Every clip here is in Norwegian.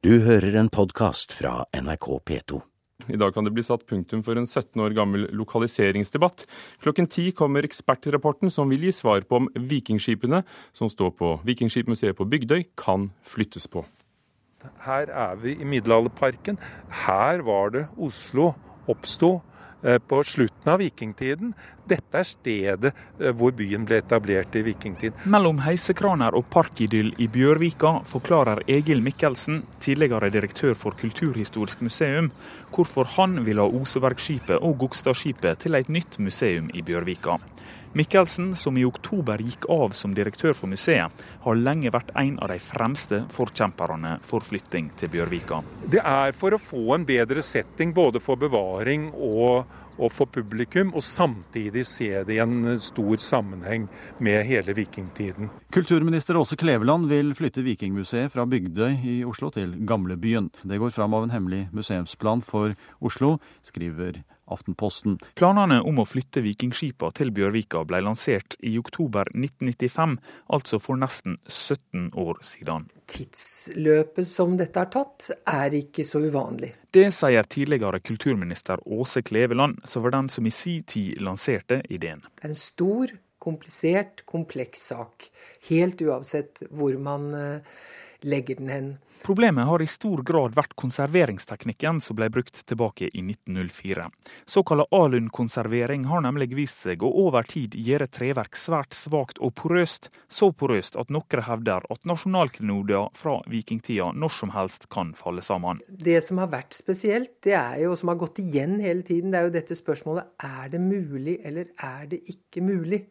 Du hører en podkast fra NRK P2. I dag kan det bli satt punktum for en 17 år gammel lokaliseringsdebatt. Klokken ti kommer ekspertrapporten som vil gi svar på om vikingskipene som står på Vikingskipmuseet på Bygdøy, kan flyttes på. Her er vi i Middelalderparken. Her var det Oslo oppsto Eh, på slutten av vikingtiden. Dette er stedet eh, hvor byen ble etablert i vikingtid. Mellom heisekraner og parkidyll i Bjørvika forklarer Egil Mikkelsen, tidligere direktør for Kulturhistorisk museum, hvorfor han vil ha Osebergskipet og Gokstadskipet til et nytt museum i Bjørvika. Mikkelsen, som i oktober gikk av som direktør for museet, har lenge vært en av de fremste forkjemperne for flytting til Bjørvika. Det er for å få en bedre setting både for bevaring og, og for publikum, og samtidig se det i en stor sammenheng med hele vikingtiden. Kulturminister Åse Kleveland vil flytte Vikingmuseet fra Bygdøy i Oslo til Gamlebyen. Det går fram av en hemmelig museumsplan for Oslo, skriver Aftenposten. Planene om å flytte vikingskipa til Bjørvika ble lansert i oktober 1995, altså for nesten 17 år siden. Tidsløpet som dette har tatt, er ikke så uvanlig. Det sier tidligere kulturminister Åse Kleveland, som var den som i sin tid lanserte ideen. Det er en stor, komplisert, kompleks sak. Helt uansett hvor man eh, legger den hen. Problemet har i stor grad vært konserveringsteknikken som ble brukt tilbake i 1904. Såkalla alunkonservering har nemlig vist seg å over tid gjøre treverk svært svakt og porøst, så porøst at noen hevder at nasjonalklenoder fra vikingtida når som helst kan falle sammen. Det som har vært spesielt, det er jo, som har gått igjen hele tiden, det er jo dette spørsmålet er det mulig eller er det ikke mulig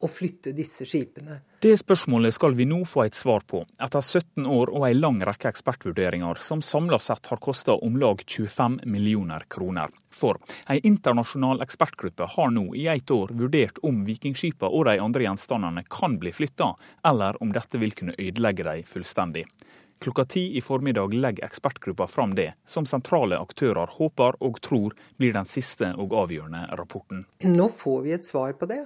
å flytte disse skipene. Det spørsmålet skal vi nå få et svar på, etter 17 år og en lang rekke ekspertvurderinger som samla sett har kosta om lag 25 millioner kroner. For ei internasjonal ekspertgruppe har nå i ett år vurdert om vikingskipa og de andre gjenstandene kan bli flytta, eller om dette vil kunne ødelegge dem fullstendig. Klokka ti i formiddag legger ekspertgruppa fram det, som sentrale aktører håper og tror blir den siste og avgjørende rapporten. Nå får vi et svar på det.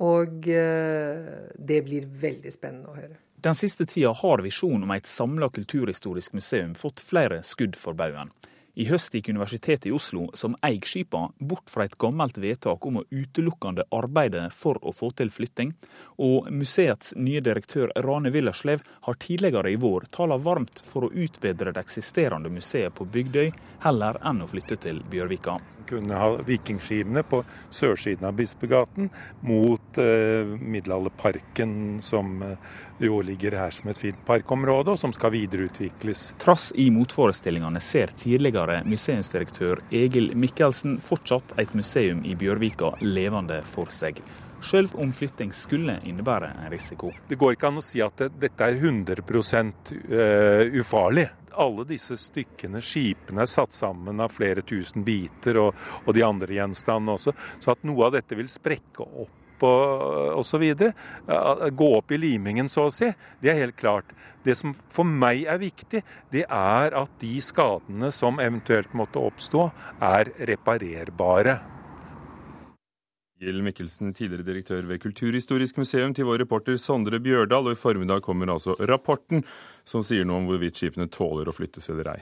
Og eh, det blir veldig spennende å høre. Den siste tida har visjonen om et samla kulturhistorisk museum fått flere skudd for baugen. I høst gikk Universitetet i Oslo, som eier skipa, bort fra et gammelt vedtak om å utelukkende arbeide for å få til flytting, og museets nye direktør Rane Willerslev har tidligere i vår tala varmt for å utbedre det eksisterende museet på Bygdøy, heller enn å flytte til Bjørvika kunne ha vikingskipene på sørsiden av Bispegaten mot eh, Middelalderparken, som eh, jo ligger her som et fint parkområde, og som skal videreutvikles. Trass i motforestillingene ser tidligere museumsdirektør Egil Mikkelsen fortsatt et museum i Bjørvika levende for seg. Selv om flytting skulle innebære en risiko. Det går ikke an å si at det, dette er 100 uh, ufarlig alle disse stykkene, skipene, er satt sammen av flere tusen biter, og, og de andre gjenstandene også. Så at noe av dette vil sprekke opp og osv. Gå opp i limingen, så å si. Det er helt klart. Det som for meg er viktig, det er at de skadene som eventuelt måtte oppstå, er reparerbare. Gild Mikkelsen, tidligere direktør ved Kulturhistorisk museum, til vår reporter Sondre Bjørdal. Og i formiddag kommer altså rapporten som sier noe om hvorvidt skipene tåler å flyttes eller ei.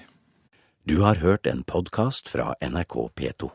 Du har hørt en podkast fra NRK P2.